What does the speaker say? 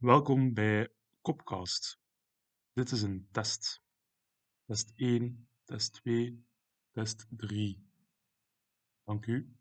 Welkom bij Copcast. Dit is een test. Test 1, test 2, test 3. Dank u.